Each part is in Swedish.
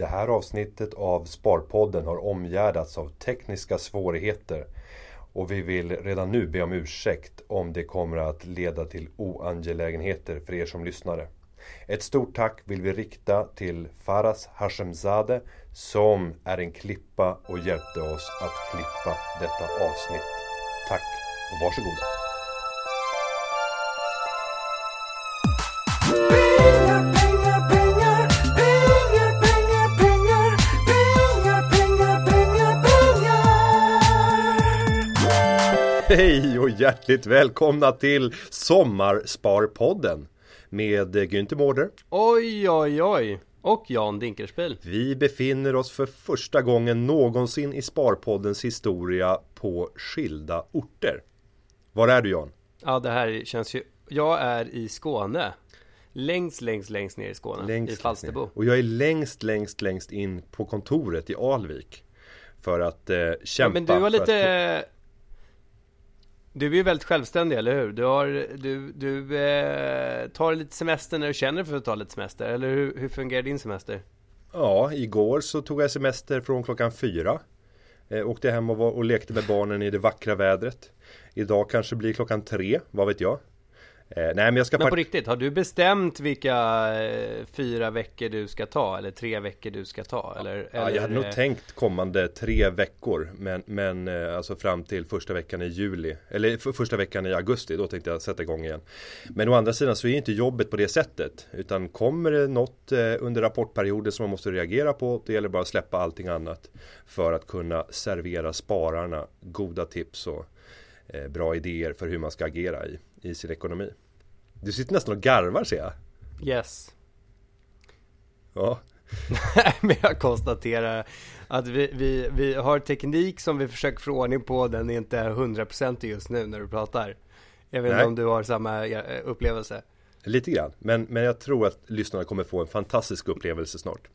Det här avsnittet av Sparpodden har omgärdats av tekniska svårigheter och vi vill redan nu be om ursäkt om det kommer att leda till oangelägenheter för er som lyssnare. Ett stort tack vill vi rikta till Faras Hashemzade som är en klippa och hjälpte oss att klippa detta avsnitt. Tack och varsågoda. Hej och hjärtligt välkomna till Sommarsparpodden med Günther Mårder. Oj, oj, oj. Och Jan Dinkelspiel. Vi befinner oss för första gången någonsin i Sparpoddens historia på skilda orter. Var är du Jan? Ja, det här känns ju... Jag är i Skåne. Längst, längst, längst ner i Skåne. I Falsterbo. Och jag är längst, längst, längst in på kontoret i Alvik. För att eh, Ja, kämpa men du har lite... Att... Du är ju väldigt självständig, eller hur? Du, har, du, du eh, tar lite semester när du känner för att ta lite semester, eller hur, hur fungerar din semester? Ja, igår så tog jag semester från klockan fyra. Eh, åkte hem och, var, och lekte med barnen i det vackra vädret. Idag kanske blir klockan tre, vad vet jag. Eh, nej men jag ska Men på riktigt, har du bestämt vilka eh, fyra veckor du ska ta? Eller tre veckor du ska ta? Eller, Ja, eller, jag hade nog tänkt kommande tre veckor Men, men eh, alltså fram till första veckan i juli Eller för, första veckan i augusti Då tänkte jag sätta igång igen Men å andra sidan så är inte jobbet på det sättet Utan kommer det något under rapportperioden som man måste reagera på Det gäller bara att släppa allting annat För att kunna servera spararna goda tips och bra idéer för hur man ska agera i, i sin ekonomi Du sitter nästan och garvar ser jag Yes. Ja, Men jag konstaterar att vi, vi, vi har teknik som vi försöker få ordning på. Den är inte 100% just nu när du pratar. Jag vet inte om du har samma upplevelse. Lite grann, men, men jag tror att lyssnarna kommer få en fantastisk upplevelse snart.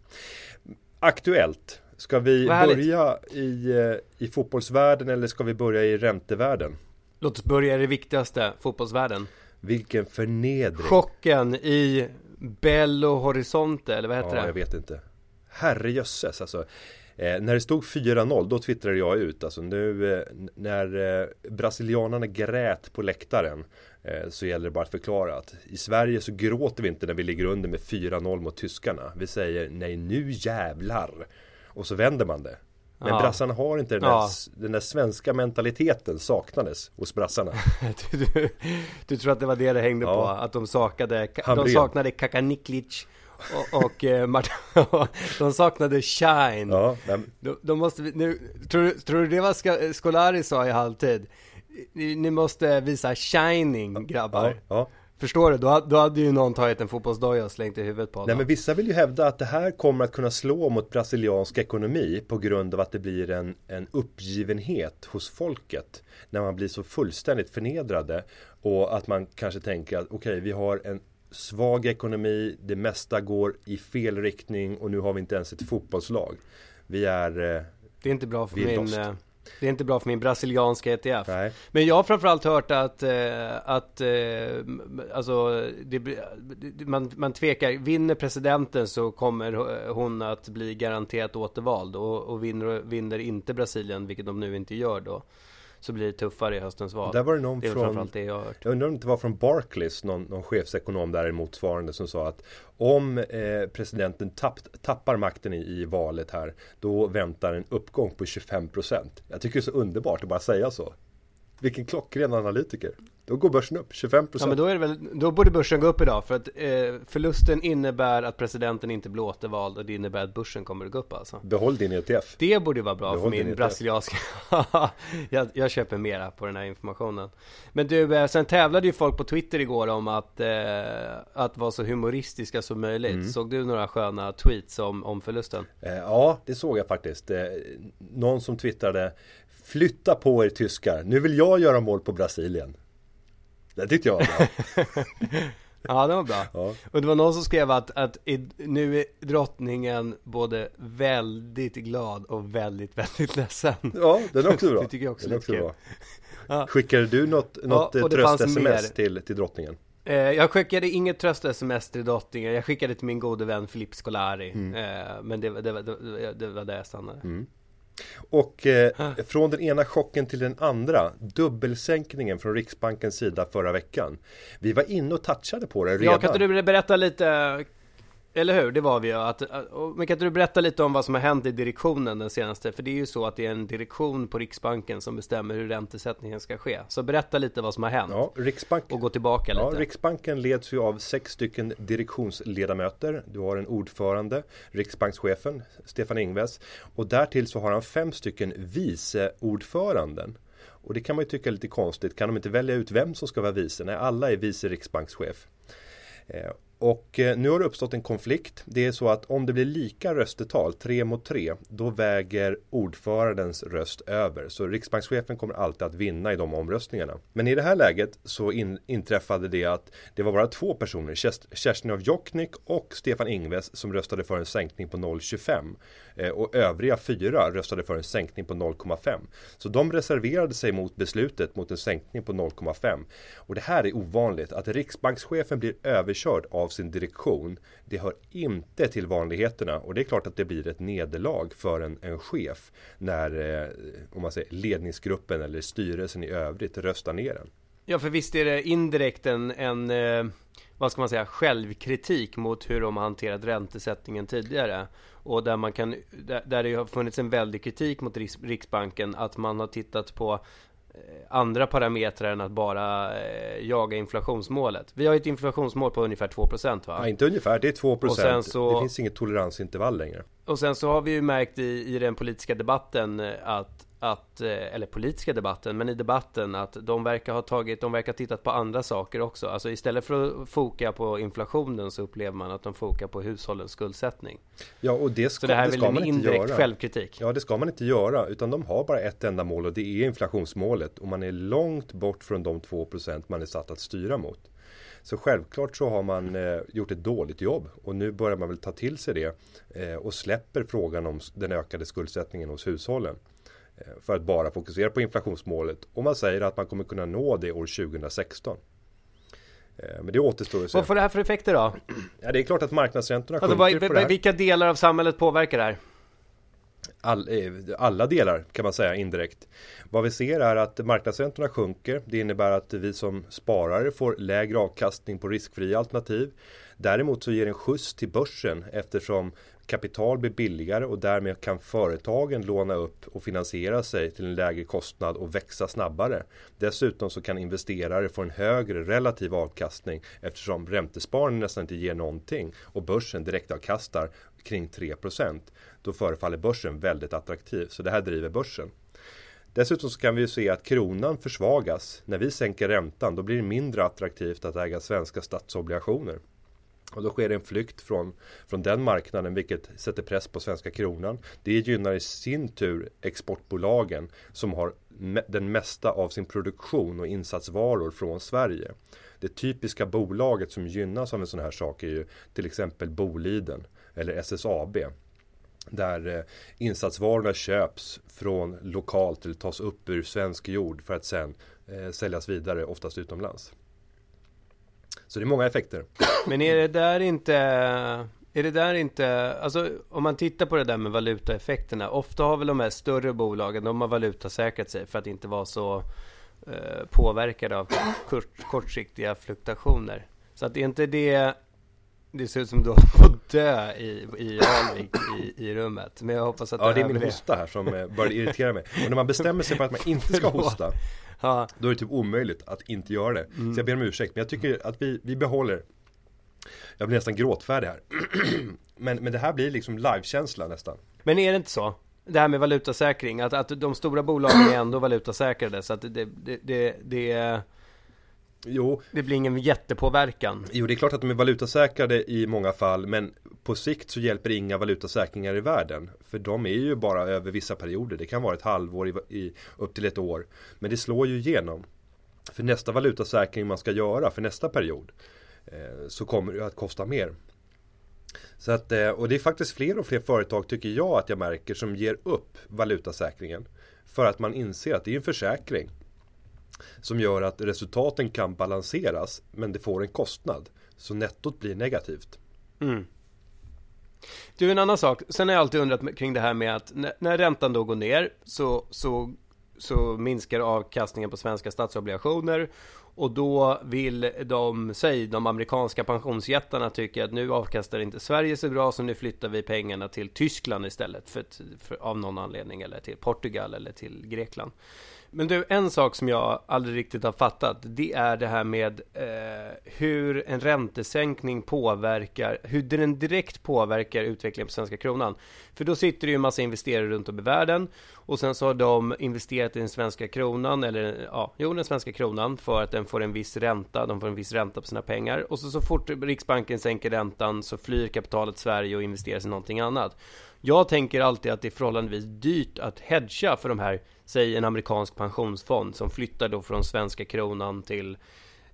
Aktuellt, ska vi börja i, eh, i fotbollsvärlden eller ska vi börja i räntevärlden? Låt oss börja i det viktigaste, fotbollsvärlden. Vilken förnedring! Chocken i Belo Horizonte, eller vad heter Ja, det? jag vet inte. Herrejösses alltså. Eh, när det stod 4-0 då twittrade jag ut alltså nu eh, när eh, brasilianarna grät på läktaren eh, så gäller det bara att förklara att i Sverige så gråter vi inte när vi ligger under med 4-0 mot tyskarna. Vi säger nej nu jävlar. Och så vänder man det. Men Ja. brassarna har inte den, där, den där svenska mentaliteten saknades hos brassarna. Du, du, du tror att det var det det hängde Ja. på? Att de saknade, de Hamrén. saknade Kakaniklic och, och eh, de saknade Shine. Ja, men, Då, då måste nu, tror, du- tror du det var Scolari sa i halvtid? Ni, ni måste visa shining grabbar. ja. Förstår du? Då, då hade ju någon tagit en fotbollsdoja och slängt i huvudet på Nej honom. men vissa vill ju hävda att det här kommer att kunna slå mot brasiliansk ekonomi på grund av att det blir en, en uppgivenhet hos folket när man blir så fullständigt förnedrade och att man kanske tänker att okej vi har en svag ekonomi, det mesta går i fel riktning och nu har vi inte ens ett fotbollslag. Vi är, eh, Det är inte bra för min... lost. Det är inte bra för min brasilianska ETF. nej, Men jag har framförallt hört att, eh, att eh, alltså, det- man, man tvekar. Vinner presidenten så kommer hon att bli garanterat återvald. Och, och vinner, vinner inte Brasilien, vilket de nu inte gör då, så blir det tuffare i höstens val. där var det någon det från det jag. Jag undrar om det inte var från Barclays, någon, någon chefsekonom där motsvarande som sa att om eh, presidenten tapp, tappar makten i, i valet här, då väntar en uppgång på 25%. Jag tycker det är så underbart att bara säga så. Vilken klockren analytiker. Då går börsen upp 25%. Ja men då är det väl, då borde börsen gå upp idag för att eh, förlusten innebär att presidenten inte blir återvald och det innebär att börsen kommer att gå upp alltså. Behåll din E ETF. Det borde vara bra Behåll för min ETF. brasilianska jag, jag köper mera på den här informationen Men du, eh, sen tävlade ju folk på Twitter igår om att, eh, att vara så humoristiska som möjligt Mm. Såg du några sköna tweets om, om förlusten? Eh, ja, det såg jag faktiskt. Eh, någon som twittrade Flytta på er tyskar, nu vill jag göra mål på Brasilien. Det tyckte jag var bra. Ja, det var bra. Ja. Och det var någon som skrev att, att nu är drottningen både väldigt glad och väldigt, väldigt ledsen. Ja, den är också bra. Det tycker jag också den kul. bra. Ja. Skickade du något, något ja, fanns tröst-sms till, till drottningen? Eh, jag skickade inget tröst-sms till drottningen. Jag skickade till min gode vän Filip Scolari. Mm. Eh, men det, var- det, det, det var där jag stannade. Och eh, från den ena chocken till den andra. Dubbelsänkningen från Riksbankens sida förra veckan. Vi var inne och touchade på det redan Ja, kan inte du berätta lite Eller hur? Det var vi ju. Att, Men kan inte du berätta lite om vad som har hänt i direktionen den senaste? För det är ju så att det är en direktion på Riksbanken som bestämmer hur räntesättningen ska ske. Så berätta lite vad som har hänt. Ja, Riksbank, Och gå tillbaka ja, lite Riksbanken leds ju av sex stycken direktionsledamöter. Du har en ordförande Riksbankschefen Stefan Ingves. Och därtill så har han fem stycken viceordföranden. Och det kan man ju tycka är lite konstigt. Kan de inte välja ut vem som ska vara vice? Nej, alla är vice riksbankschef. Eh, och eh, nu har det uppstått en konflikt. Det är så att om det blir lika röstetal, tre mot tre, då väger ordförandens röst över. Så riksbankschefen kommer alltid att vinna i de omröstningarna. Men i det här läget så in, inträffade det att det var bara två personer, Kerstin av Jokknik och Stefan Ingves, som röstade för en sänkning på 0,25. Eh, och övriga fyra röstade för en sänkning på 0,5. Så de reserverade sig mot beslutet mot en sänkning på 0,5. Och det här är ovanligt, att riksbankschefen blir överkörd av sin direktion. Det hör inte till vanligheterna och det är klart att det blir ett nederlag för en, en chef när eh, om man säger, ledningsgruppen eller styrelsen i övrigt röstar ner den. Ja, för visst är det indirekt en, en eh, vad ska man säga, självkritik mot hur de har hanterat räntesättningen tidigare. Och där man kan, där, där det har funnits en väldig kritik mot Riksbanken att man har tittat på andra parametrar än att bara eh, jaga inflationsmålet. Vi har ju ett inflationsmål på ungefär 2% va? Ja, inte ungefär, det är 2 Och sen så- Det finns inget toleransintervall längre. Och sen så har vi ju märkt i, i den politiska debatten eh, att, att, eh, eller politiska debatten, men i debatten att de verkar ha tagit, de verkar ha tittat på andra saker också. Alltså istället för att foka på inflationen så upplever man att de fokar på hushållens skuldsättning. Ja, och det ska, Så det här är väl en indirekt göra. självkritik. Ja, det ska man inte göra, utan de har bara ett enda mål och det är inflationsmålet. Och man är långt bort från de 2% man är satt att styra mot. Så självklart så har man eh, gjort ett dåligt jobb och nu börjar man väl ta till sig det eh, och släpper frågan om den ökade skuldsättningen hos hushållen. Eh, för att bara fokusera på inflationsmålet och man säger att man kommer kunna nå det år 2016. Eh, men det återstår att se. Vad får det här för effekter då? Ja, det är klart att marknadsräntorna Alltså sjunker vad, på det här. vilka delar av samhället påverkar det här? All, eh, alla delar kan man säga indirekt. Vad vi ser är att marknadsräntorna sjunker. Det innebär att vi som sparare får lägre avkastning på riskfria alternativ. Däremot så ger det en skjuts till börsen eftersom kapital blir billigare och därmed kan företagen låna upp och finansiera sig till en lägre kostnad och växa snabbare. Dessutom så kan investerare få en högre relativ avkastning eftersom räntesparande nästan inte ger någonting och börsen direktavkastar kring 3% Då förefaller börsen väldigt attraktiv så det här driver börsen. Dessutom så kan vi ju se att kronan försvagas. När vi sänker räntan då blir det mindre attraktivt att äga svenska statsobligationer. Och då sker det en flykt från, från den marknaden vilket sätter press på svenska kronan. Det gynnar i sin tur exportbolagen som har me- den mesta av sin produktion och insatsvaror från Sverige. Det typiska bolaget som gynnas av en sån här sak är ju till exempel Boliden eller SSAB. Där eh, insatsvarorna köps från lokalt eller tas upp ur svensk jord för att sen eh, säljas vidare, oftast utomlands. Så det är många effekter. Men är det där inte... Är det där inte... Alltså om man tittar på det där med valutaeffekterna. Ofta har väl de här större bolagen, de har valutasäkrat sig för att inte vara så eh, påverkade av kort, kortsiktiga fluktuationer. Så att det är inte det... Det ser ut som du har fått dö i, i Alvik i, i rummet. Men jag hoppas att Ja, det är här min hosta här som eh, börjar irritera mig. Och när man bestämmer sig för att man inte ska hosta, Ja, då är det typ omöjligt att inte göra det. Så jag ber om ursäkt, men jag tycker att vi, vi behåller Jag blir nästan gråtfärdig här. men, men det här blir liksom livekänsla nästan. Men är det inte så? Det här med valutasäkring, att, att de stora bolagen är ändå valutasäkrade så att det, det, det, det, Jo, det blir ingen jättepåverkan. Jo, det är klart att de är valutasäkrade i många fall, men på sikt så hjälper inga valutasäkringar i världen. För de är ju bara över vissa perioder. Det kan vara ett halvår i, i, upp till ett år. Men det slår ju igenom. För nästa valutasäkring man ska göra för nästa period eh, så kommer det att kosta mer. Så att, eh, och det är faktiskt fler och fler företag tycker jag att jag märker som ger upp valutasäkringen. För att man inser att det är en försäkring. Som gör att resultaten kan balanseras men det får en kostnad. Så nettot blir negativt. Mm. Du, en annan sak. Sen har jag alltid undrat kring det här med att när, när räntan då går ner så, så, så minskar avkastningen på svenska statsobligationer. Och då vill de, säg de amerikanska pensionsjättarna tycker att nu avkastar inte Sverige så bra så nu flyttar vi pengarna till Tyskland istället för, för, av någon anledning eller till Portugal eller till Grekland. Men du, en sak som jag aldrig riktigt har fattat Det är det här med eh, hur en räntesänkning påverkar Hur den direkt påverkar utvecklingen på svenska kronan. För då sitter det ju en massa investerare runt om i världen Och sen så har de investerat i den svenska kronan Eller ja, jo den svenska kronan För att den får en viss ränta De får en viss ränta på sina pengar Och så, så fort Riksbanken sänker räntan Så flyr kapitalet Sverige och investeras i någonting annat. Jag tänker alltid att det är förhållandevis dyrt att hedga för de här Säg en amerikansk pensionsfond som flyttar då från svenska kronan till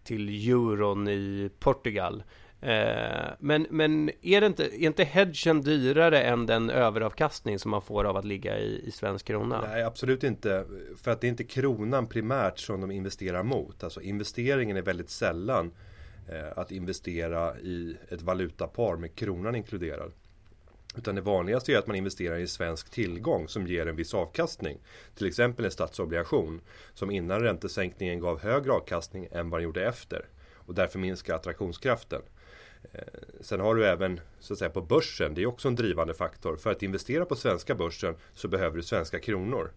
Till euron i Portugal eh, men, men är det inte, är inte hedgen dyrare än den överavkastning som man får av att ligga i, i svensk krona? Nej, absolut inte. För att det är inte kronan primärt som de investerar mot. Alltså investeringen är väldigt sällan eh, att investera i ett valutapar med kronan inkluderad. Utan det vanligaste är att man investerar i svensk tillgång som ger en viss avkastning. Till exempel en statsobligation som innan räntesänkningen gav högre avkastning än vad den gjorde efter. Och därför minskar attraktionskraften. Eh, sen har du även så att säga på börsen, det är också en drivande faktor. För att investera på svenska börsen så behöver du svenska kronor.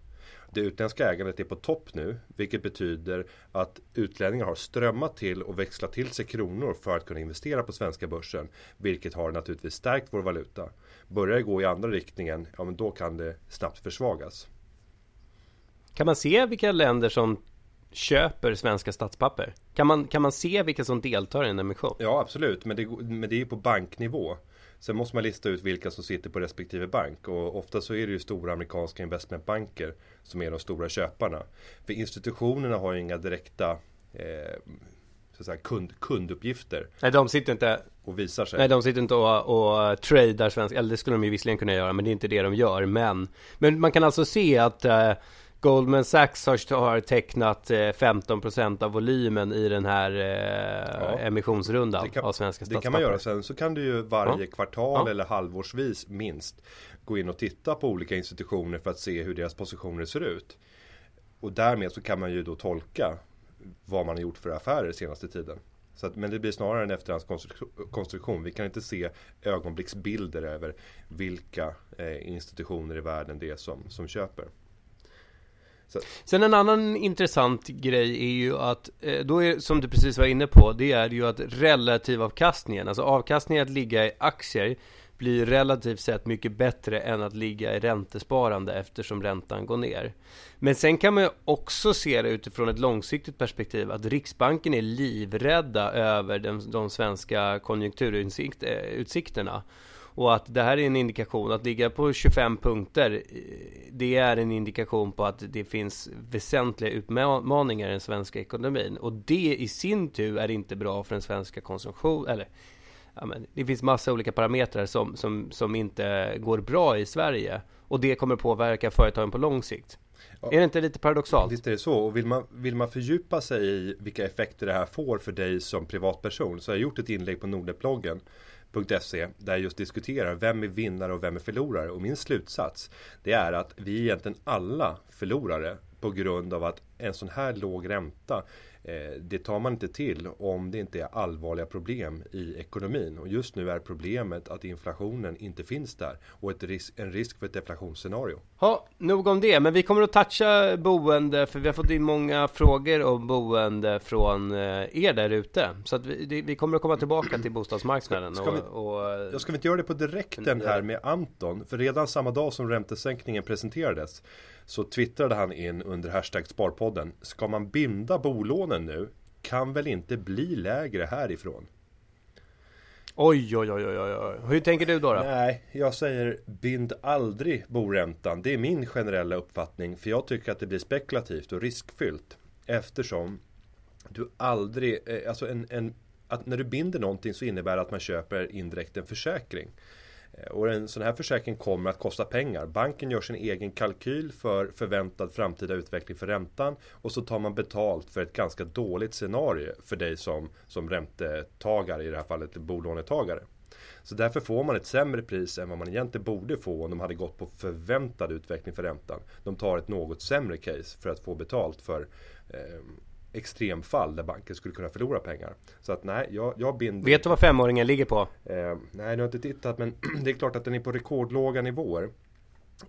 Det utländska ägandet är på topp nu, vilket betyder att utlänningar har strömmat till och växlat till sig kronor för att kunna investera på svenska börsen. Vilket har naturligtvis stärkt vår valuta. Börjar det gå i andra riktningen, ja men då kan det snabbt försvagas. Kan man se vilka länder som köper svenska statspapper? Kan man, kan man se vilka som deltar i en emission? Ja absolut, men det, men det är ju på banknivå. Sen måste man lista ut vilka som sitter på respektive bank och ofta så är det ju stora amerikanska investmentbanker som är de stora köparna. För institutionerna har ju inga direkta eh, så att säga, kund, kunduppgifter Nej, de sitter inte och visar sig. Nej, de sitter inte och, och tradar svenska, eller det skulle de ju visserligen kunna göra, men det är inte det de gör. Men, men man kan alltså se att eh, Goldman Sachs har, har tecknat eh, 15% av volymen i den här eh, Ja. emissionsrundan Det kan- av svenska Det statspapper. kan man göra sen så kan du ju varje Ja. kvartal Ja. eller halvårsvis minst gå in och titta på olika institutioner för att se hur deras positioner ser ut. Och därmed så kan man ju då tolka vad man har gjort för affärer senaste tiden. Så att, men det blir snarare en efterhandskonstruktion. Vi kan inte se ögonblicksbilder över vilka eh, institutioner i världen det är som, som köper. Sen en annan intressant grej är ju att, eh, då är, som du precis var inne på, det är ju att relativavkastningen, alltså avkastningen att ligga i aktier blir relativt sett mycket bättre än att ligga i räntesparande eftersom räntan går ner. Men sen kan man ju också se det utifrån ett långsiktigt perspektiv att Riksbanken är livrädda över den, de svenska konjunkturutsikterna. Och att det här är en indikation, att ligga på 25 punkter Det är en indikation på att det finns väsentliga utmaningar i den svenska ekonomin Och det i sin tur är inte bra för den svenska konsumtionen eller ja, men, Det finns massa olika parametrar som, som, som inte går bra i Sverige Och det kommer påverka företagen på lång sikt Ja. Är det inte lite paradoxalt? Visst är det så. Och vill man, vill man fördjupa sig i vilka effekter det här får för dig som privatperson så har jag gjort ett inlägg på nordetbloggen.se där jag just diskuterar vem är vinnare och vem är förlorare. Och min slutsats det är att vi är egentligen alla förlorare på grund av att en sån här låg ränta det tar man inte till om det inte är allvarliga problem i ekonomin. Och just nu är problemet att inflationen inte finns där och ett risk, en risk för ett deflationsscenario. Ja, nog om det. Men vi kommer att toucha boende, för vi har fått in många frågor om boende från eh, er där ute. Så att vi, vi kommer att komma tillbaka till bostadsmarknaden. Ska vi- och, och, Jag ska vi inte göra det på direkten här med Anton? För redan samma dag som räntesänkningen presenterades så twittrade han in under hashtag Sparpodden. Ska man binda bolånen nu? Kan väl inte bli lägre härifrån? Oj, oj, oj, oj, oj. Hur tänker du då? då? Nej, jag säger bind aldrig boräntan. Det är min generella uppfattning. För jag tycker att det blir spekulativt och riskfyllt. Eftersom du aldrig, eh, alltså en, en, att när du binder någonting så innebär det att man köper indirekt en försäkring. Eh, och en sån här försäkring kommer att kosta pengar. Banken gör sin egen kalkyl för förväntad framtida utveckling för räntan och så tar man betalt för ett ganska dåligt scenario för dig som, som räntetagare, i det här fallet bolånetagare. Så därför får man ett sämre pris än vad man egentligen borde få om de hade gått på förväntad utveckling för räntan. De tar ett något sämre case för att få betalt för eh, extremfall där banken skulle kunna förlora pengar. Så att nej, jag, jag binder... Vet du vad femåringen ligger på? Eh, nej, nu har jag inte tittat men det är klart att den är på rekordlåga nivåer.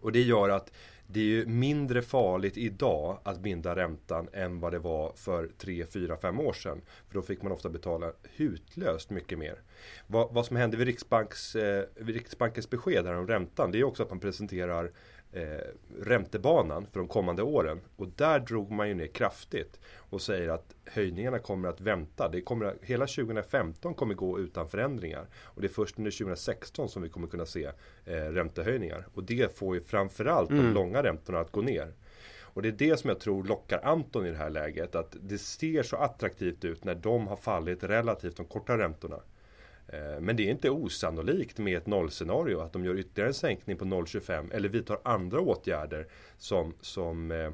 Och det gör att det är ju mindre farligt idag att binda räntan än vad det var för 3, 4, 5 år sedan. För då fick man ofta betala hutlöst mycket mer. Vad, vad som hände vid, Riksbanks, eh, vid Riksbankens besked här om räntan det är också att man presenterar eh, räntebanan för de kommande åren. Och där drog man ju ner kraftigt och säger att höjningarna kommer att vänta. Det kommer hela 2015 kommer gå utan förändringar. Och det är först under 2016 som vi kommer kunna se eh, räntehöjningar. Och det får ju framförallt de långa räntorna att gå ner. Och det är det som jag tror lockar Anton i det här läget. Att det ser så attraktivt ut när de har fallit relativt de korta räntorna. Eh, men det är inte osannolikt med ett nollscenario att de gör ytterligare en sänkning på 0,25 eller vidtar andra åtgärder som, som eh,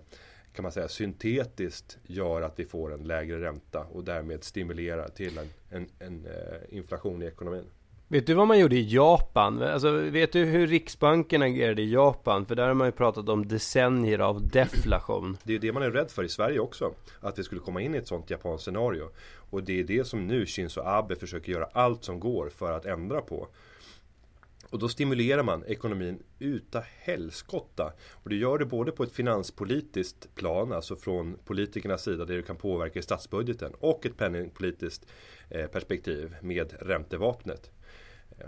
kan man säga syntetiskt gör att vi får en lägre ränta och därmed stimulerar till en, en, en eh, inflation i ekonomin. Vet du vad man gjorde i Japan? Alltså, vet du hur Riksbanken agerade i Japan? För där har man ju pratat om decennier av deflation. Det är det man är rädd för i Sverige också. Att vi skulle komma in i ett sånt japanskt scenario. Och det är det som nu Shinzo Abe försöker göra allt som går för att ändra på. Och då stimulerar man ekonomin uta helskotta. Och det gör det både på ett finanspolitiskt plan, alltså från politikernas sida, där du kan påverka i statsbudgeten, och ett penningpolitiskt eh, perspektiv med räntevapnet.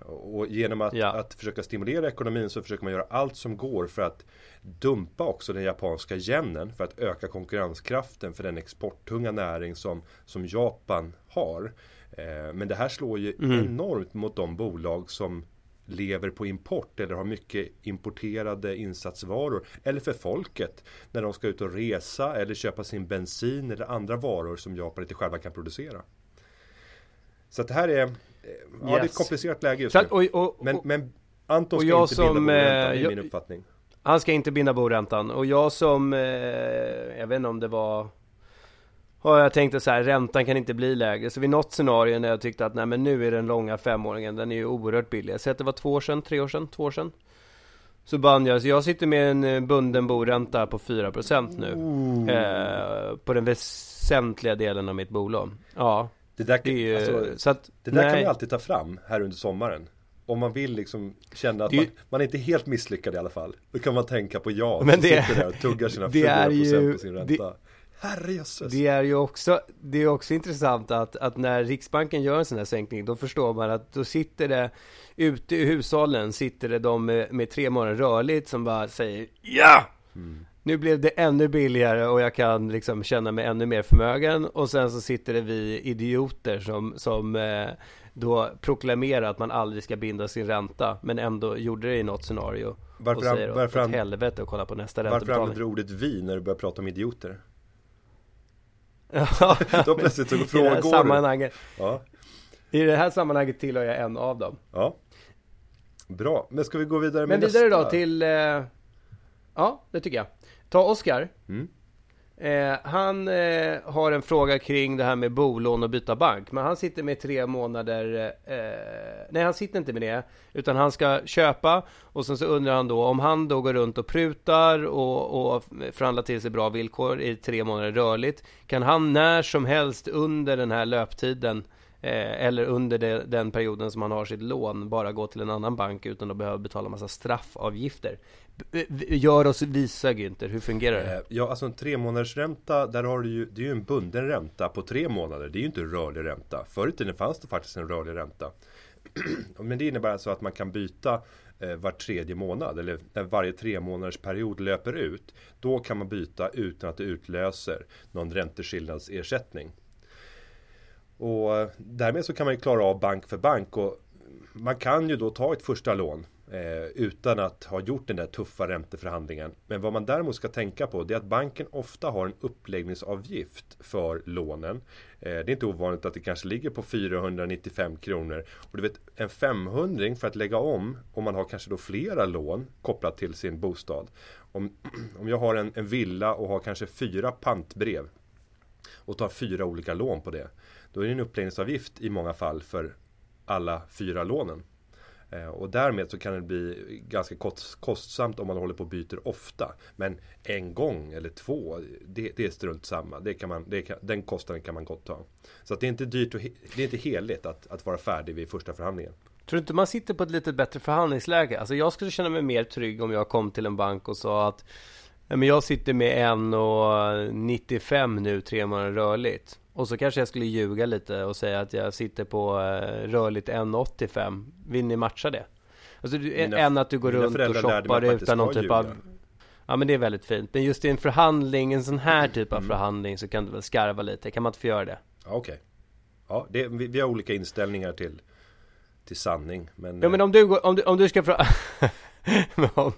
Och genom att, Ja. att försöka stimulera ekonomin så försöker man göra allt som går för att dumpa också den japanska yenen för att öka konkurrenskraften för den exporttunga näring som, som Japan har. Eh, men det här slår ju enormt mot de bolag som lever på import eller har mycket importerade insatsvaror. Eller för folket när de ska ut och resa eller köpa sin bensin eller andra varor som Japan inte själva kan producera. Så det här är, eh, ja, det är ett Yes. komplicerat läge just nu. att, och, och, Men, och, men Anton och ska jag inte binda som, bolräntan, eh, det är jag- min uppfattning. han ska inte binda boräntan. Och jag som, eh, jag vet inte om det var Ja, jag tänkte så här, räntan kan inte bli lägre. Så vid något scenario när jag tyckte att nej men nu är den långa femåringen, den är ju oerhört billig. Jag säger att det var två år sedan, tre år sedan, två år sedan. Så band jag, så jag sitter med en eh, bunden boränta på 4% nu. Eh, på den väsentliga delen av mitt bolån. Ja, Det där, det är ju, alltså, så att, det där kan vi alltid ta fram här under sommaren. Om man vill liksom känna att Det man, man är inte helt misslyckad i alla fall. Då kan man tänka på jag Men som det- sitter där och tuggar sina det 4% är ju- på sin det- ränta. Herrejösses. Det är ju också, det är också intressant att, att när Riksbanken gör en sån här sänkning, då förstår man att då sitter det ute i hushållen, sitter det de med, med tre månader rörligt som bara säger Ja! Nu blev det ännu billigare och jag kan liksom känna mig ännu mer förmögen och sen så sitter det vi idioter som, som eh, då proklamerar att man aldrig ska binda sin ränta men ändå gjorde det i något scenario Varför och säger varför åt helvete och kolla på nästa Varför använder du ordet vi när du börjar prata om idioter? Ja, Då plötsligt så frågar du. sammanhanget Ja, I det här sammanhanget tillhör jag en av dem. ja. Bra, men ska vi gå vidare med Men vidare nästa? då till... Eh, ja, det tycker jag. Ta Oskar. Mm. Eh, han eh, har en fråga kring det här med bolån och byta bank. Men han sitter med tre månader... Eh, nej, han sitter inte med det. Utan han ska köpa. Och sen så undrar han då om han då går runt och prutar och, och förhandlar till sig bra villkor i tre månader rörligt. Kan han när som helst under den här löptiden Eh, eller under det, den perioden som han har sitt lån bara gå till en annan bank utan att behöva betala massa straffavgifter. Gör oss visa Günther, hur fungerar det? Eh, ja, alltså en tre månaders ränta, där har du ju, det är ju en bunden ränta på tre månader. Det är ju inte rörlig ränta. Förr i tiden fanns det faktiskt en rörlig ränta. Men det innebär alltså att man kan byta eh, var tredje månad, eller när varje tre månaders period löper ut. Då kan man byta utan att det utlöser någon ränteskillnadsersättning. Och eh, därmed så kan man ju klara av bank för bank och man kan ju då ta ett första lån Eh, utan att ha gjort den där tuffa ränteförhandlingen. Men vad man däremot ska tänka på det är att banken ofta har en uppläggningsavgift för lånen. Eh, det är inte ovanligt att det kanske ligger på 495 kronor. Och du vet en 500 för att lägga om om man har kanske då flera lån kopplat till sin bostad. Om, om jag har en, en villa och har kanske fyra pantbrev och tar fyra olika lån på det. Då är det en uppläggningsavgift i många fall för alla fyra lånen. Eh, och därmed så kan det bli ganska kostsamt om man håller på och byter ofta. Men en gång eller två, det, det är strunt samma. Det kan man, det kan, den kostnaden kan man gott ta. Så att det är inte dyrt och det är inte heligt att, att vara färdig vid första förhandlingen. Tror du inte man sitter på ett lite bättre förhandlingsläge? Alltså jag skulle känna mig mer trygg om jag kom till en bank och sa att men jag sitter med 1,95 nu tre månader rörligt. Och så kanske jag skulle ljuga lite och säga att jag sitter på eh, rörligt 1,85. Vill ni matcha det? Alltså Mina- än att du går runt och shoppar utan någon typ av ljuga. Ja men det är väldigt fint. Men just i en förhandling, en sån här typ av Mm. förhandling så kan du väl skarva lite. Kan man inte få göra det? Ja, Okej. Ja, det, vi, vi har olika inställningar till, till sanning. Men, Ja men om du, om du, om du ska fra... Om,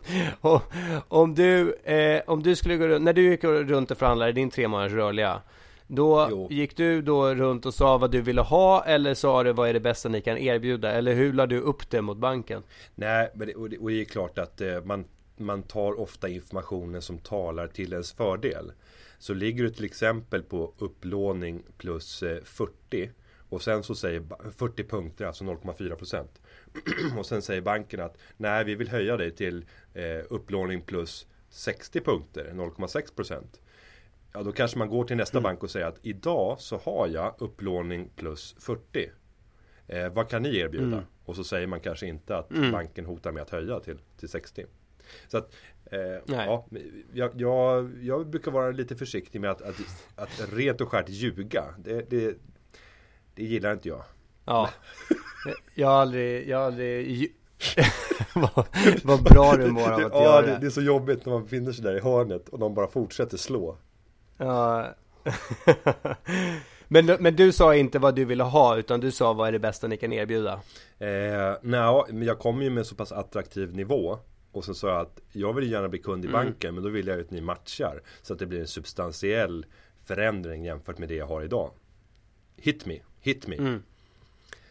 om, om du, eh, om du skulle gå runt, när du gick runt och förhandlade din tre månaders rörliga Då Jo. gick du då runt och sa vad du ville ha eller sa du vad är det bästa ni kan erbjuda? Eller hur la du upp det mot banken? Nej, men det, och det, och det är klart att eh, man, man tar ofta informationen som talar till ens fördel. Så ligger du till exempel på upplåning plus eh, 40 och sen så säger ba- 40 punkter, alltså 0,4 procent. och sen säger banken att nej, vi vill höja dig till eh, upplåning plus 60 punkter, 0,6 procent. Ja, då kanske man går till nästa bank och säger att idag så har jag upplåning plus 40. Eh, vad kan ni erbjuda? Mm. Och så säger man kanske inte att Mm. banken hotar med att höja till, till 60. Så att, eh, ja, jag, jag, jag brukar vara lite försiktig med att, att, att rent och skärt ljuga. Det, det, det gillar inte jag. Ja Jag har aldrig, jag har aldrig vad, vad bra du mår av att ja, göra det, det, det är så jobbigt när man befinner sig där i hörnet och de bara fortsätter slå. Ja men, men du sa inte vad du ville ha utan du sa vad är det bästa ni kan erbjuda? Eh, nej, men jag kommer ju med en så pass attraktiv nivå. Och sen sa jag att jag vill gärna bli kund i Mm. banken men då vill jag ju att ni matchar. Så att det blir en substantiell förändring jämfört med det jag har idag. Hit me, hit me. Mm.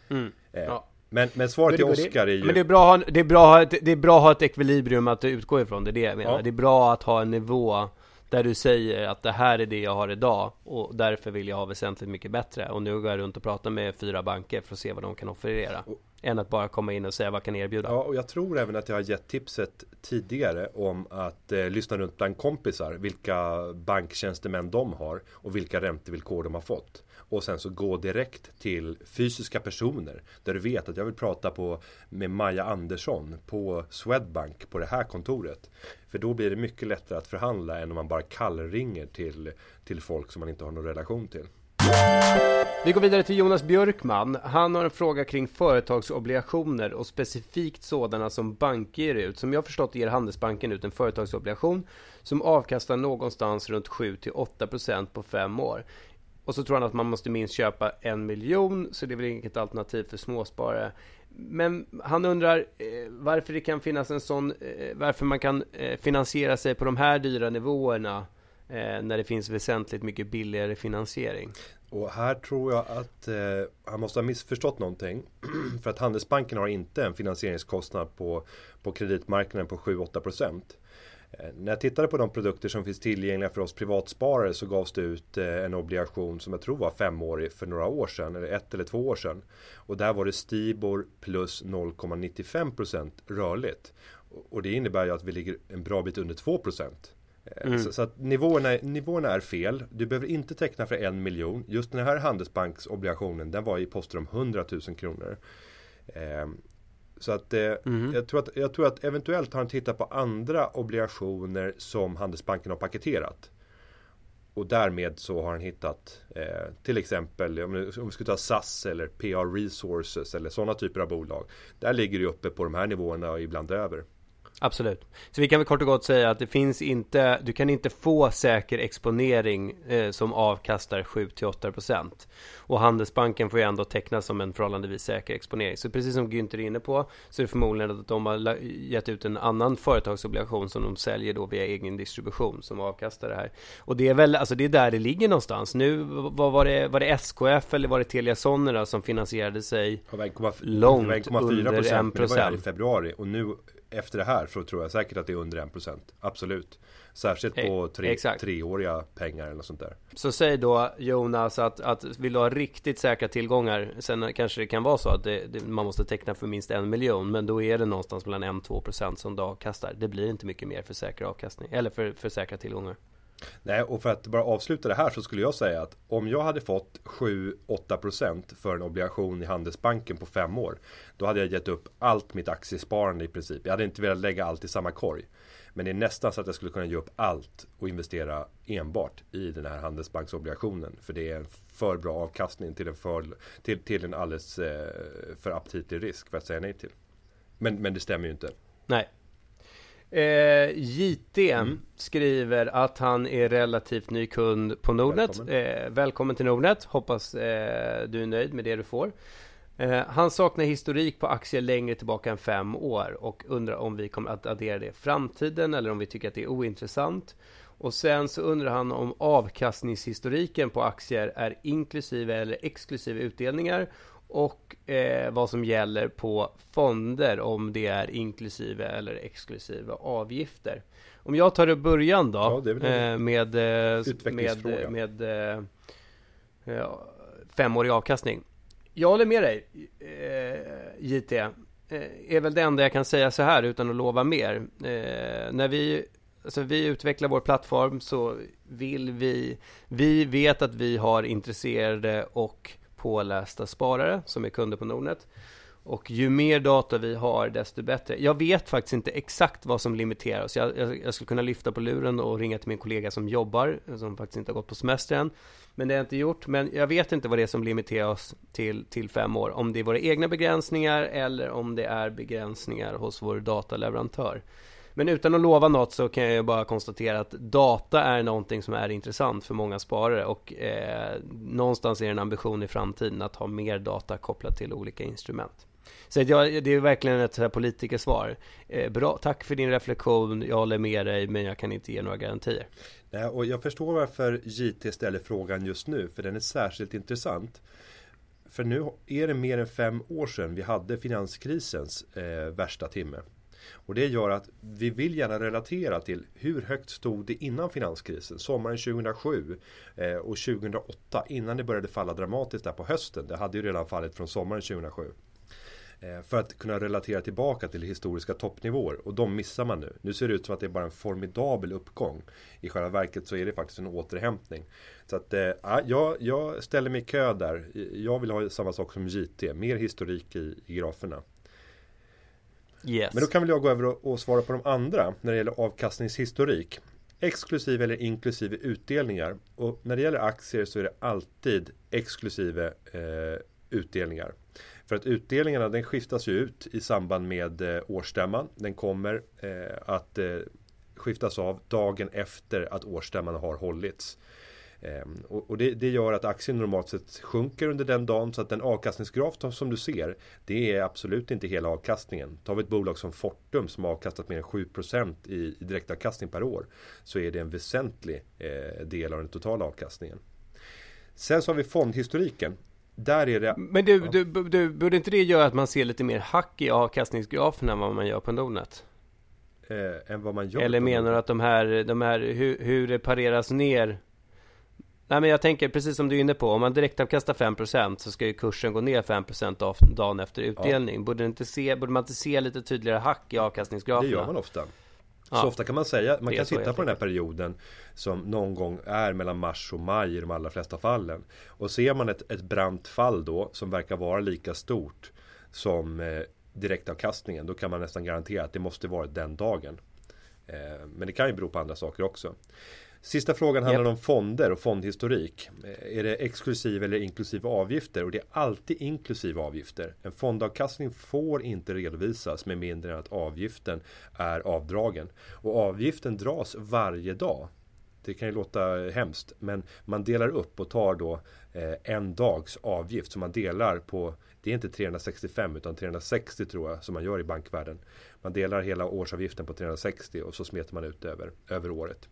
Mm. Eh, Ja. men, men svaret till Oskar är ju... Men det är bra att ha, är bra det är bra att ha ett ekvilibrium att utgå ifrån, det är det jag menar. Ja. Det är bra att ha en nivå där du säger att det här är det jag har idag och därför vill jag ha väsentligt mycket bättre. Och nu går jag runt och pratar med fyra banker för att se vad de kan offerera. Och- Än att bara komma in och säga vad kan erbjuda. Ja, och jag tror även att jag har gett tipset tidigare om att eh, lyssna runt bland kompisar. Vilka banktjänstemän de har och vilka räntevillkor de har fått. Och sen så gå direkt till fysiska personer. Där du vet att jag vill prata på, med Maja Andersson på Swedbank på det här kontoret. För då blir det mycket lättare att förhandla än om man bara kallringer till, till folk som man inte har någon relation till. Vi går vidare till Jonas Björkman. Han har en fråga kring företagsobligationer och specifikt sådana som banker ger ut. Som jag förstått ger Handelsbanken ut en företagsobligation som avkastar någonstans runt 7-8% på fem år. Och så tror han att man måste minst köpa en miljon, så det är väl inget alternativ för småsparare. Men han undrar eh, varför det kan finnas en sån, eh, varför man kan eh, finansiera sig på de här dyra nivåerna eh, när det finns väsentligt mycket billigare finansiering. Och här tror jag att eh, han måste ha missförstått någonting. För att Handelsbanken har inte en finansieringskostnad på, på kreditmarknaden på 7-8%. Eh, när jag tittade på de produkter som finns tillgängliga för oss privatsparare så gavs det ut eh, en obligation som jag tror var femårig för några år sedan. Eller ett eller två år sedan. Och där var det Stibor plus 0,95% rörligt. Och- det innebär ju att vi ligger en bra bit under 2%. Eh, Mm. Så, så att nivåerna, nivåerna är fel. Du behöver inte teckna för en miljon. Just den här Handelsbanksobligationen den var i poster om 100 000 kronor. Så att, eh, Mhm. jag, tror att jag tror att eventuellt har han tittat på andra obligationer som Handelsbanken har paketerat. Och därmed så har han hittat eh, till exempel om, om vi skulle ta SAS eller PR Resources eller sådana typer av bolag. Där ligger det uppe på de här nivåerna och ibland över. Absolut. Så vi kan väl kort och gott säga att det finns inte, du kan inte få säker exponering eh, som avkastar 7-8% Och Handelsbanken får ju ändå tecknas som en förhållandevis säker exponering. Så precis som Günther är inne på så är det förmodligen att de har gett ut en annan företagsobligation som de säljer då via egen distribution som avkastar det här. Och det är väl, alltså det är där det ligger någonstans. Nu, vad var det, var det SKF eller var det Telia Sonera som finansierade sig var 1,4 Långt det var 1,4 under procent, men det var i 1%. februari. Och nu efter det här så tror jag säkert att det är under 1 procent. Absolut. Särskilt på Eh, tre, exakt. treåriga pengar eller något sånt där. Så säg då Jonas att, att vill du ha riktigt säkra tillgångar Sen kanske det kan vara så att det, det, man måste teckna för minst en miljon Men då är det någonstans mellan 1-2% som det avkastar Det blir inte mycket mer för säker avkastning Eller för, för säkra tillgångar Nej, och för att bara avsluta det här så skulle jag säga att om jag hade fått 7-8% för en obligation i Handelsbanken på fem år Då hade jag gett upp allt mitt aktiesparande i princip. Jag hade inte velat lägga allt i samma korg. Men det är nästan så att jag skulle kunna ge upp allt och investera enbart i den här Handelsbanksobligationen. För det är en för bra avkastning till en, för, till, till en alldeles eh, för aptitlig risk för att säga nej till. Men, men det stämmer ju inte. Nej eh, JT Mm. skriver att han är relativt ny kund på Nordnet Välkommen. eh, Välkommen till Nordnet Hoppas eh, du är nöjd med det du får eh, Han saknar historik på aktier längre tillbaka än fem år och undrar om vi kommer att addera det i framtiden eller om vi tycker att det är ointressant. Och sen så undrar han om avkastningshistoriken på aktier är inklusive eller exklusive utdelningar och eh, vad som gäller på fonder om det är inklusive eller exklusive avgifter. Om jag tar det början då Ja, det eh, med, eh, med, utvecklingsfråga. med eh, eh, femårig avkastning. Jag håller med dig eh, JT. Eh, är väl det enda jag kan säga så här utan att lova mer. Eh, när vi, alltså vi utvecklar vår plattform så vill vi, vi vet att vi har intresserade och pålästa sparare som är kunder på Nordnet. Och ju mer data vi har desto bättre. Jag vet faktiskt inte exakt vad som limiterar oss. Jag, jag, jag skulle kunna lyfta på luren och ringa till min kollega som jobbar, som faktiskt inte har gått på semester än. Men det har jag inte gjort. Men jag vet inte vad det är som limiterar oss till, till fem år. Om det är våra egna begränsningar eller om det är begränsningar hos vår dataleverantör. Men utan att lova något så kan jag ju bara konstatera att data är någonting som är intressant för många sparare och eh, någonstans är det en ambition i framtiden att ha mer data kopplat till olika instrument. Så att jag, det är verkligen ett här politikersvar. Eh, bra, tack för din reflektion, jag håller med dig men jag kan inte ge några garantier. Nej, och jag förstår varför JT ställer frågan just nu, för den är särskilt intressant. För nu är det mer än fem år sedan vi hade finanskrisens eh, värsta timme. Och det gör att vi vill gärna relatera till hur högt stod det innan finanskrisen, sommaren 2007 eh, och 2008 innan det började falla dramatiskt där på hösten. Det hade ju redan fallit från sommaren 2007. Eh, för att kunna relatera tillbaka till historiska toppnivåer och de missar man nu. Nu ser det ut som att det är bara en formidabel uppgång. I själva verket så är det faktiskt en återhämtning. Så att eh, ja, jag, jag ställer mig i kö där. Jag vill ha samma sak som JT, mer historik i, i graferna. Yes. Men då kan väl jag gå över och, och svara på de andra när det gäller avkastningshistorik. Exklusive eller inklusive utdelningar. Och när det gäller aktier så är det alltid exklusive eh, utdelningar. För att utdelningarna den skiftas ju ut i samband med eh, årsstämman. Den kommer eh, att eh, skiftas av dagen efter att årsstämman har hållits. Ehm, och och det, det gör att aktien normalt sett sjunker under den dagen så att den avkastningsgraf som- du ser Det är absolut inte hela avkastningen. Tar vi ett bolag som Fortum som har avkastat mer än 7% i, i direktavkastning per år Så är det en väsentlig eh, del av den totala avkastningen. Sen så har vi fondhistoriken. Där är det Men du, du, du, borde inte det göra att man ser lite mer hack i avkastningsgraferna än vad man gör på Nordnet? eh, än vad man gör. Eller menar du att de här, de här hur, hur det pareras ner? Nej men jag tänker precis som du är inne på, om man direktavkastar 5% så ska ju kursen gå ner 5% av, dagen efter utdelning. Borde, det inte se, borde man inte se lite tydligare hack i avkastningsgraferna? Det gör man ofta. Ja. Så ofta kan man säga, man kan titta på den här perioden som någon gång är mellan mars och maj i de allra flesta fallen. Och ser man ett, ett brant fall då som verkar vara lika stort som eh, direktavkastningen då kan man nästan garantera att det måste vara den dagen. Eh, men det kan ju bero på andra saker också. Sista frågan handlar Japp. om fonder och fondhistorik. Eh, Är det exklusiv eller inklusive avgifter? Och det är alltid inklusive avgifter. En fondavkastning får inte redovisas med mindre än att avgiften är avdragen. Och avgiften dras varje dag. Det kan ju låta hemskt, men man delar upp och tar då eh, en dags avgift. Så man delar på, det är inte 365 utan 360 tror jag som man gör i bankvärlden. Man delar hela årsavgiften på 360 och så smetar man ut över, över året.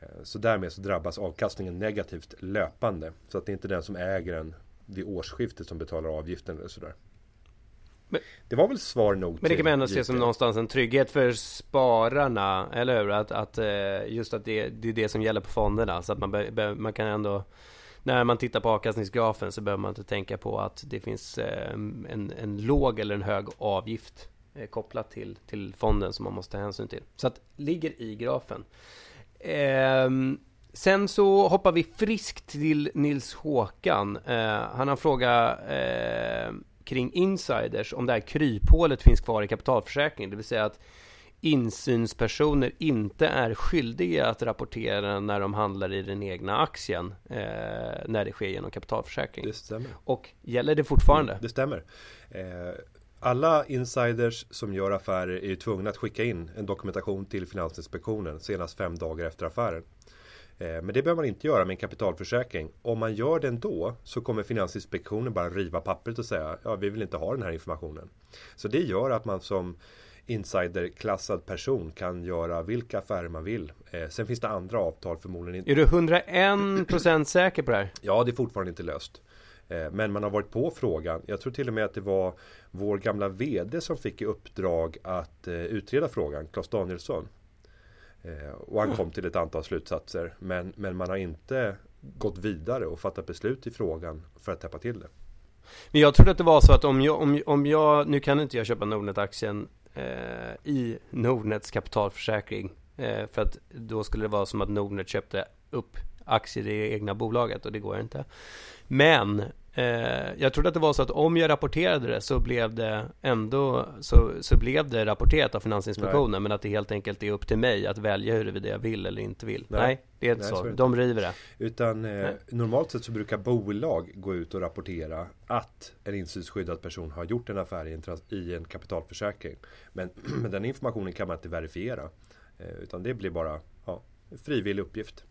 Eh, Så därmed så drabbas avkastningen negativt löpande. Så att det är inte den som äger den vid årsskiftet som betalar avgiften eller sådär. Men- det var väl svar nog Men det kan man ändå se som någonstans en trygghet för spararna, eller hur? Att, att eh, just att det, det är det som gäller på fonderna. Så att man, be, man kan ändå när man tittar på avkastningsgrafen så behöver man inte tänka på att det finns eh, en, en låg eller en hög avgift kopplat till, till fonden som man måste ta hänsyn till. Så att ligger i grafen. Ehm, sen så hoppar vi friskt till Nils Håkan. Eh, han har en fråga eh, kring insiders, om det här kryphålet finns kvar i kapitalförsäkringen. Det vill säga att insynspersoner inte är skyldiga att rapportera när de handlar i den egna aktien eh, när det sker genom kapitalförsäkring. Det stämmer. Och gäller det fortfarande? Det stämmer. Eh, Alla insiders som gör affärer är ju tvungna att skicka in en dokumentation till Finansinspektionen senast fem dagar efter affären. Eh, Men det behöver man inte göra med en kapitalförsäkring. Om man gör det ändå så kommer Finansinspektionen bara riva pappret och säga ja, vi vill inte ha den här informationen. Så det gör att man som insiderklassad person kan göra vilka affärer man vill. Eh, Sen finns det andra avtal förmodligen inte. Är du 101% säker på det här? Ja, det är fortfarande inte löst. Eh, Men man har varit på frågan. Jag tror till och med att det var vår gamla VD som fick i uppdrag att eh, utreda frågan, Claes Danielsson. Eh, Och han kom till ett antal slutsatser. Men, men man har inte gått vidare och fattat beslut i frågan för att täppa till det. Men jag trodde att det var så att om jag, om, om jag nu kan inte jag köpa Nordnet-aktien eh, i Nordnets kapitalförsäkring. Eh, för att då skulle det vara som att Nordnet köpte upp aktier i det egna bolaget och det går inte. Men eh, jag trodde att det var så att om jag rapporterade det så blev det ändå så, så blev det rapporterat av Finansinspektionen men att det helt enkelt är upp till mig att välja huruvida jag vill eller inte vill. Nej, Nej. det är inte Nej, så. det De river det. Utan eh, Nej. normalt sett så brukar bolag gå ut och rapportera att en insynsskyddad person har gjort en affär i en, i en kapitalförsäkring. Men, men den informationen kan man inte verifiera. Eh, utan det blir bara ja, frivillig uppgift.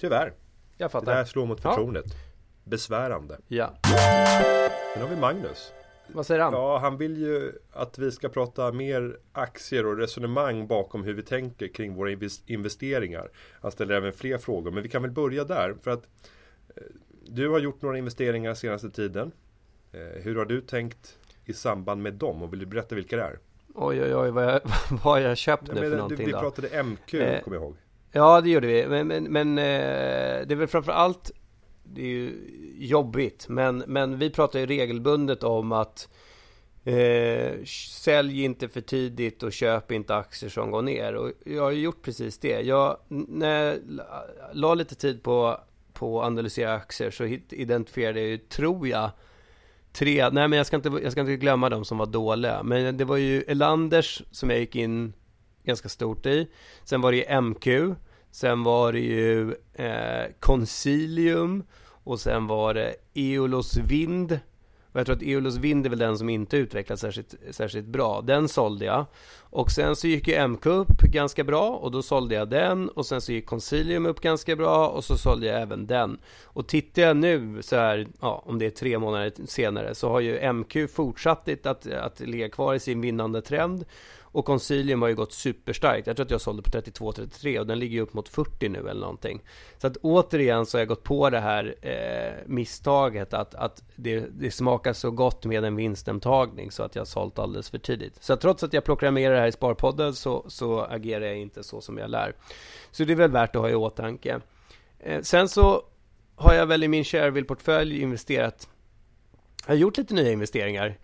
Tyvärr. Jag Det fattar. där slår mot Ja. förtroendet. Besvärande. Ja. Sen har vi Magnus. Vad säger han? Ja, han vill ju att vi ska prata mer aktier och resonemang bakom hur vi tänker kring våra inves- investeringar. Han ställer även fler frågor, men vi kan väl börja där. För att eh, du har gjort några investeringar senaste tiden. Eh, hur har du tänkt i samband med dem? Och vill du berätta vilka det är? Oj, oj, oj, vad jag, vad jag köpt Ja, nu för någonting vi då. pratade MQ, Eh, kommer jag ihåg. Ja, det gjorde vi. Men, men, men eh, det är väl framför allt det är ju jobbigt. Men, men vi pratar ju regelbundet om att eh, sälj inte för tidigt och köp inte aktier som går ner. Och jag har ju gjort precis det. Jag när jag la- lite tid på, på att analysera aktier så identifierade jag ju, tror jag, tre, nej men jag ska, inte, jag ska inte glömma de som var dåliga. Men det var ju Elanders som jag gick in ganska stort i. Sen var det ju MQ. Sen var det ju eh, Concilium. Och sen var det Eolos Vind. Och jag tror att Eolos Vind är väl den som inte utvecklats särskilt, särskilt bra. Den sålde jag. Och sen så gick ju MQ upp ganska bra och då sålde jag den. Och sen så gick Concilium upp ganska bra och så sålde jag även den. Och tittar jag nu så här, ja, om det är tre månader senare så har ju MQ fortsatt att, att ligga kvar i sin vinnande trend. Och Concilium har ju gått superstarkt. Jag tror att jag sålde på 32-33 och den ligger ju upp mot 40 nu eller någonting. Så att återigen så har jag gått på det här eh, misstaget att, att det, det smakar så gott med en vinstemtagning så att jag har sålt alldeles för tidigt. Så att trots att jag proklamerar det här i Sparpodden så, så agerar jag inte så som jag lär. Så det är väl värt att ha i åtanke. Eh, sen så har jag väl i min Shareville-portfölj investerat jag har gjort lite nya investeringar.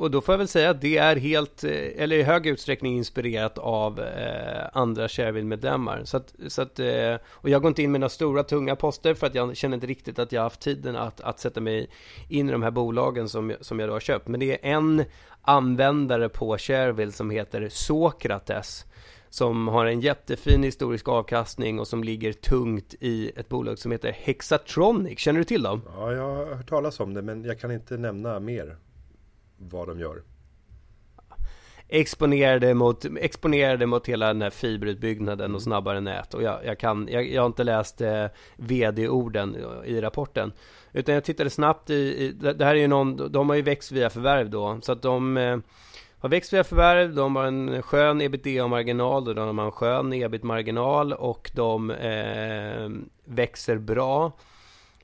Och då får jag väl säga att det är helt, eh, eller i hög utsträckning inspirerat av eh, andra Shareville-medlemmar. Så att, så att, eh, och jag går inte in med några stora tunga poster för att jag känner inte riktigt att jag har haft tiden att, att sätta mig in i de här bolagen som, jag- som jag då har köpt. Men det är en användare på Shareville som heter Sokrates som har en jättefin historisk avkastning och som ligger tungt i ett bolag som heter Hexatronic. Känner du till dem? Ja, jag har hört talas om det men jag kan inte nämna mer vad de gör. exponerade mot, exponerade mot hela den här fiberutbyggnaden och snabbare nät. Och jag, jag, kan, jag, jag har inte läst eh, vd-orden i rapporten. Utan jag tittade snabbt i, i, det här är ju någon, de har ju växt via förvärv då. Så att de eh, har växt via förvärv, de har en skön ebitda-marginal och de har en skön ebit-marginal och de eh, växer bra.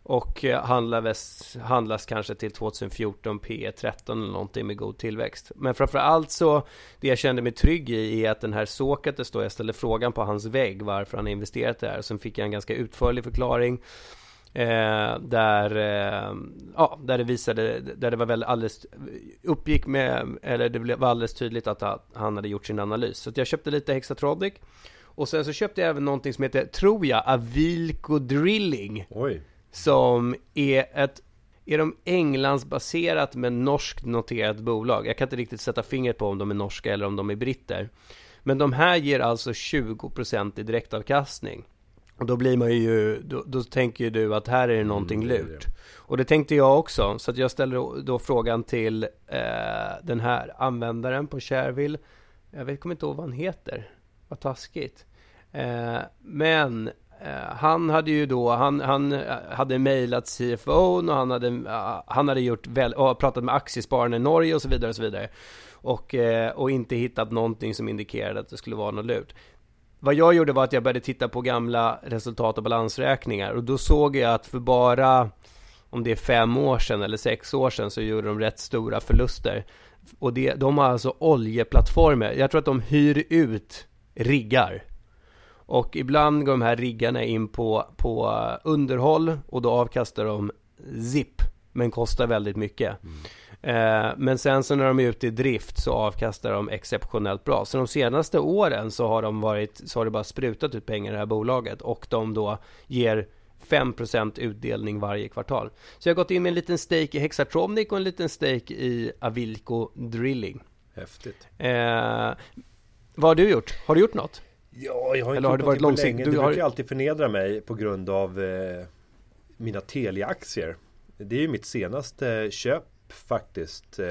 Och eh, handlades handlas, handlas kanske till 2014 P 13 eller någonting med god tillväxt. Men framförallt så, det jag kände mig trygg i är att den här Sokrates då, jag ställde frågan på hans vägg varför han investerat där. Sen fick jag en ganska utförlig förklaring. Eh, där, eh, ja, där det visade, där det var väl alldeles, uppgick med, eller det var alldeles tydligt att han hade gjort sin analys. Så jag köpte lite Hexatronic. Och sen så köpte jag även någonting som heter, tror jag, Avilco Drilling. Oj, som är ett är de Englandsbaserat men norskt noterat bolag? Jag kan inte riktigt sätta fingret på om de är norska eller om de är britter. Men de här ger alltså 20% i direktavkastning. Och då blir man ju, då, då tänker ju du att här är det någonting Mm, det. lurt. Och det tänkte jag också, så att jag ställer då- frågan till eh, den här användaren på Shareville. Jag vet, kommer inte ihåg vad han heter. Vad taskigt. Eh, men Eh, han hade ju då, han, han eh, hade mejlat CFO och han hade, eh, han hade gjort väl, och pratat med aktiespararna i Norge och så vidare och så vidare. Och, och inte hittat någonting som indikerade att det skulle vara något lurt. Vad jag gjorde var att jag började titta på gamla resultat och balansräkningar och då såg jag att för bara om det är fem år sedan eller sex år sedan så gjorde de rätt stora förluster. Och det, de har alltså oljeplattformar. Jag tror att de hyr ut riggar. Och ibland går de här riggarna in på, på underhåll och då avkastar de zip. Men kostar väldigt mycket. Eh, men sen så när de är ute i drift så avkastar de exceptionellt bra. Så de senaste åren så har de varit, så har det bara sprutat ut pengar i det här bolaget. Och de då ger 5% utdelning varje kvartal. Så jag har gått in med en liten stake i Hexatronic och en liten stake i Avilco Drilling. häftigt. Eh, vad har du gjort? Har du gjort något? Ja, jag har Eller inte har det varit långsiktigt? Du Du har- brukar alltid förnedra mig på grund av eh, mina Telia-aktier. Det är ju mitt senaste köp faktiskt. Eh,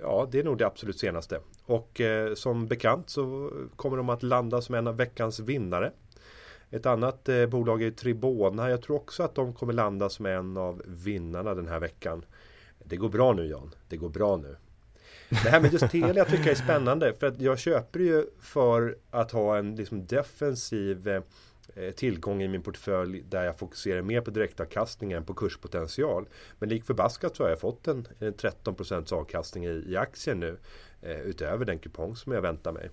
ja, det är nog det absolut senaste. Och eh, som bekant så kommer de att landa som en av veckans vinnare. Ett annat eh, bolag är Tribona. Jag tror också att de kommer landa som en av vinnarna den här veckan. Det går bra nu Jan. Det går bra nu. Det här med just Telia tycker jag är spännande. För att jag köper ju för att ha en liksom defensiv eh, tillgång i min portfölj där jag fokuserar mer på direktavkastning än på kurspotential. Men lik förbaskat så har jag fått en, en 13% avkastning i, i aktien nu. Eh, utöver den kupong som jag väntar mig.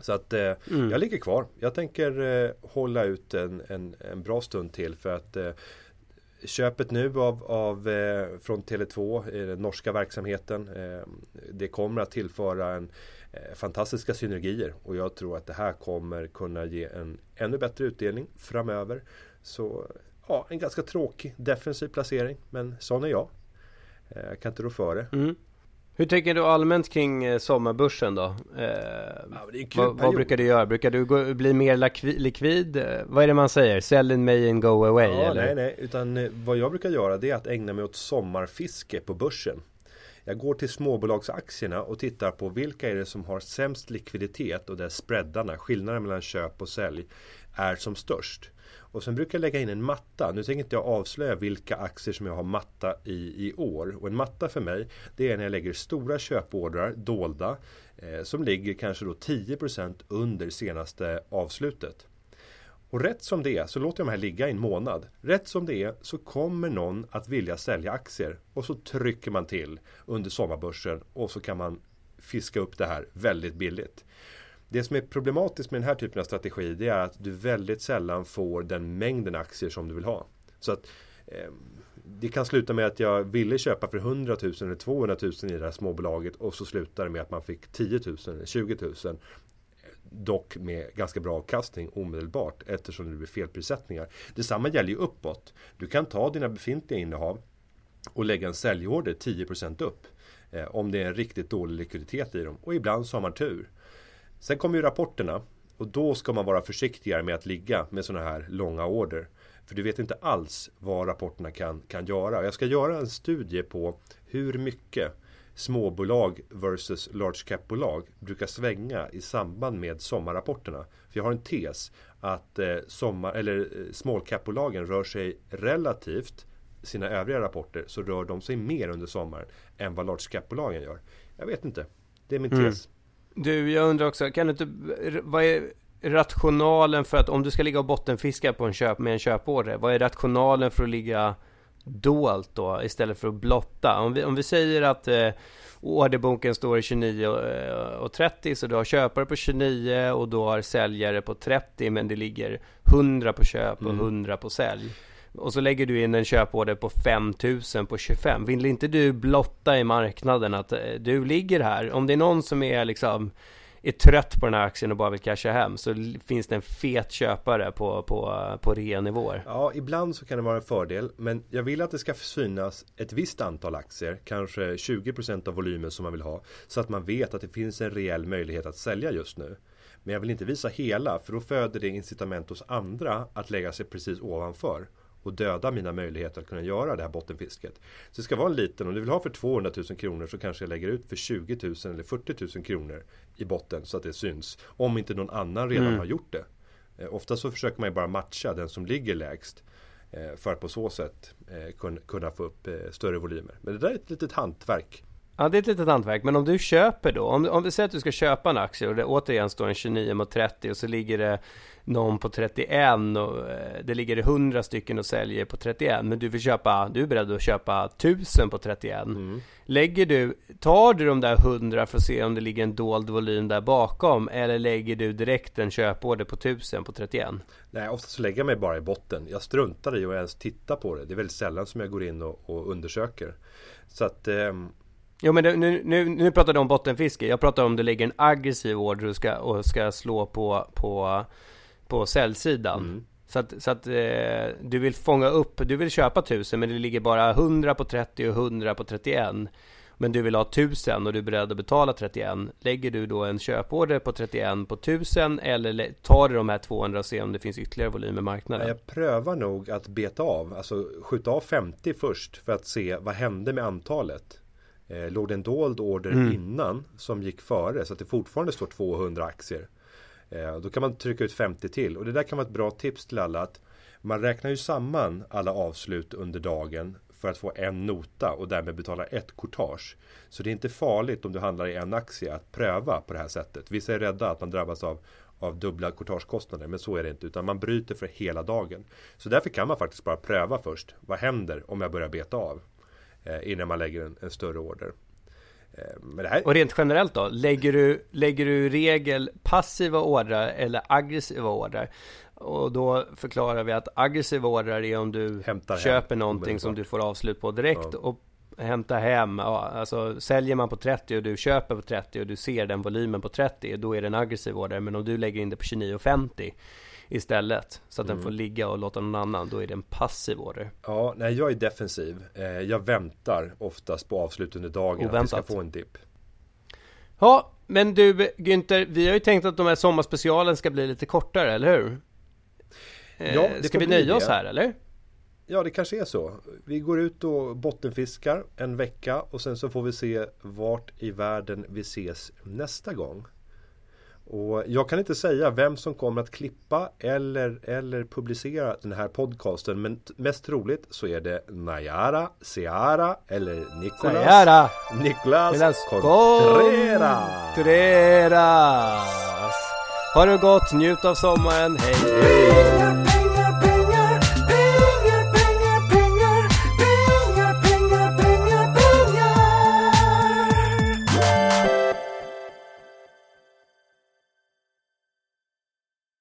Så att eh, jag ligger kvar. Jag tänker eh, hålla ut en, en, en bra stund till för att Köpet nu av, av eh, från Tele2, eh, den norska verksamheten. Eh, det kommer att tillföra en eh, fantastiska synergier och jag tror att det här kommer kunna ge en ännu bättre utdelning framöver. Så ja, en ganska tråkig defensiv placering, men sån är jag. Eh, Jag kan inte rå för det. Mm. Hur tänker du allmänt kring eh, sommarbörsen då? Eh, kul vad, vad brukar du göra? Brukar du gå, bli mer likvid? Eh, Vad är det man säger? Sell in May and go away Ja, eller? nej, nej. Utan eh, vad jag brukar göra det är att ägna mig åt sommarfiske på börsen. Jag går till småbolagsaktierna och tittar på vilka är det som har sämst likviditet och där spreadarna, skillnaden mellan köp och sälj, är som störst. Och sen brukar jag lägga in en matta. Nu tänker inte jag avslöja vilka aktier som jag har matta i i år. Och en matta för mig, det är när jag lägger stora köpordrar dolda eh, som ligger kanske då 10% under senaste avslutet. Och rätt som det är så låter jag de här ligga i en månad. Rätt som det är så kommer någon att vilja sälja aktier och så trycker man till under sommarbörsen och så kan man fiska upp det här väldigt billigt. Det som är problematiskt med den här typen av strategi det är att du väldigt sällan får den mängden aktier som du vill ha. Så att eh, det kan sluta med att jag ville köpa för 100 000 eller 200 000 i det här småbolaget och så slutar det med att man fick 10 000 eller 20 000 Dock med ganska bra avkastning omedelbart eftersom det blir felprissättningar. Detsamma gäller ju uppåt. Du kan ta dina befintliga innehav och lägga en säljorder 10% upp. Eh, om det är en riktigt dålig likviditet i dem. Och ibland så har man tur. Sen kommer ju rapporterna. Och då ska man vara försiktigare med att ligga med sådana här långa order. För du vet inte alls vad rapporterna kan, kan göra. Jag ska göra en studie på hur mycket småbolag versus large cap-bolag brukar svänga i samband med sommarrapporterna. För jag har en tes att eh, sommar, eller eh, small cap-bolagen rör sig relativt sina övriga rapporter så rör de sig mer under sommaren än vad large cap-bolagen gör. Jag vet inte. Det är min tes. Du, jag undrar också, kan du inte, vad är rationalen för att om du ska ligga och bottenfiska på en köp med en köporder, vad är rationalen för att ligga dolt då istället för att blotta? Om vi, om vi säger att eh, orderboken står i 29 och, eh, och 30 så du har köpare på 29 och du har säljare på 30 men det ligger 100 på köp och 100 på sälj. Och så lägger du in en köporder på 5000 på 25. Vill inte du blotta i marknaden att eh, du ligger här? Om det är någon som är liksom är trött på den här aktien och bara vill casha hem så finns det en fet köpare på, på, på rea-nivåer. Ja, ibland så kan det vara en fördel. Men jag vill att det ska synas ett visst antal aktier. Kanske 20% av volymen som man vill ha. Så att man vet att det finns en reell möjlighet att sälja just nu. Men jag vill inte visa hela. För då föder det incitament hos andra att lägga sig precis ovanför. Och döda mina möjligheter att kunna göra det här bottenfisket. Så det ska vara en liten. Om du vill ha för 200 000 kronor så kanske jag lägger ut för 20 000 eller 40 000 kronor i botten så att det syns. Om inte någon annan redan har gjort det. Eh, ofta så försöker man ju bara matcha den som ligger lägst. Eh, för att på så sätt eh, kun, kunna få upp större volymer. Men det där är ett litet hantverk. Ja, det är ett litet hantverk. Men om du köper då, om, om vi säger att du ska köpa en aktie och det återigen står en 29 mot 30 och så ligger det någon på 31 och eh, det ligger 100 stycken och säljer på 31 men du vill köpa, du är beredd att köpa 1000 på 31 Lägger du, tar du de där 100 för att se om det ligger en dold volym där bakom eller lägger du direkt en köporder på 1000 på 31? Nej, ofta så lägger jag mig bara i botten. Jag struntar i att ens titta på det. Det är väldigt sällan som jag går in och, och undersöker. Så att ehm, Jo men nu, nu, nu pratar du om bottenfiske, jag pratar om du lägger en aggressiv order och ska, och ska slå på, på, på säljsidan. Så att, så att eh, du vill fånga upp, du vill köpa 1000 men det ligger bara 100 på 30 och 100 på 31. Men du vill ha 1000 och du är beredd att betala 31. Lägger du då en köporder på 31 på 1000 eller tar du de här 200 och ser om det finns ytterligare volym i marknaden? jag prövar nog att beta av. Alltså skjuta av 50 först för att se vad hände med antalet. Eh, låg det en dold order innan som gick före så att det fortfarande står 200 aktier. Eh, då kan man trycka ut 50 till. Och det där kan vara ett bra tips till alla. att Man räknar ju samman alla avslut under dagen för att få en nota och därmed betala ett courtage. Så det är inte farligt om du handlar i en aktie att pröva på det här sättet. Vissa är rädda att man drabbas av, av dubbla courtagekostnader men så är det inte utan man bryter för hela dagen. Så därför kan man faktiskt bara pröva först. Vad händer om jag börjar beta av? Eh, innan man lägger en, en större order. Eh, här, Och rent generellt då, lägger du, lägger du regel passiva ordrar eller aggressiva ordrar? Och då förklarar vi att aggressiva ordrar är om du Hämtar hem köper någonting som du får avslut på direkt Ja. och hämtar hem. Ja, alltså säljer man på 30 och du köper på 30 och du ser den volymen på 30, då är det en aggressiv order. Men om du lägger in det på 29,50 istället, så att Mm. den får ligga och låta någon annan, då är det en passiv order. Ja, nej, jag är defensiv. Eh, jag väntar oftast på avslut under dagen att vi ska Oväntat. få en dipp. Ja, men du Günther, vi har ju tänkt att de här sommarspecialen ska bli lite kortare, eller hur? Eh, Ja, det ska vi nöja det. oss här, eller? Ja, det kanske är så. Vi går ut och bottenfiskar en vecka och sen så får vi se vart i världen vi ses nästa gång. Och jag kan inte säga vem som kommer att klippa eller, eller publicera den här podcasten men mest troligt så är det Nayara, Seara eller Nicolas, Sayara! Nicolas Contreras. Contreras! Ha det gott, njut av sommaren, hej! Pengar,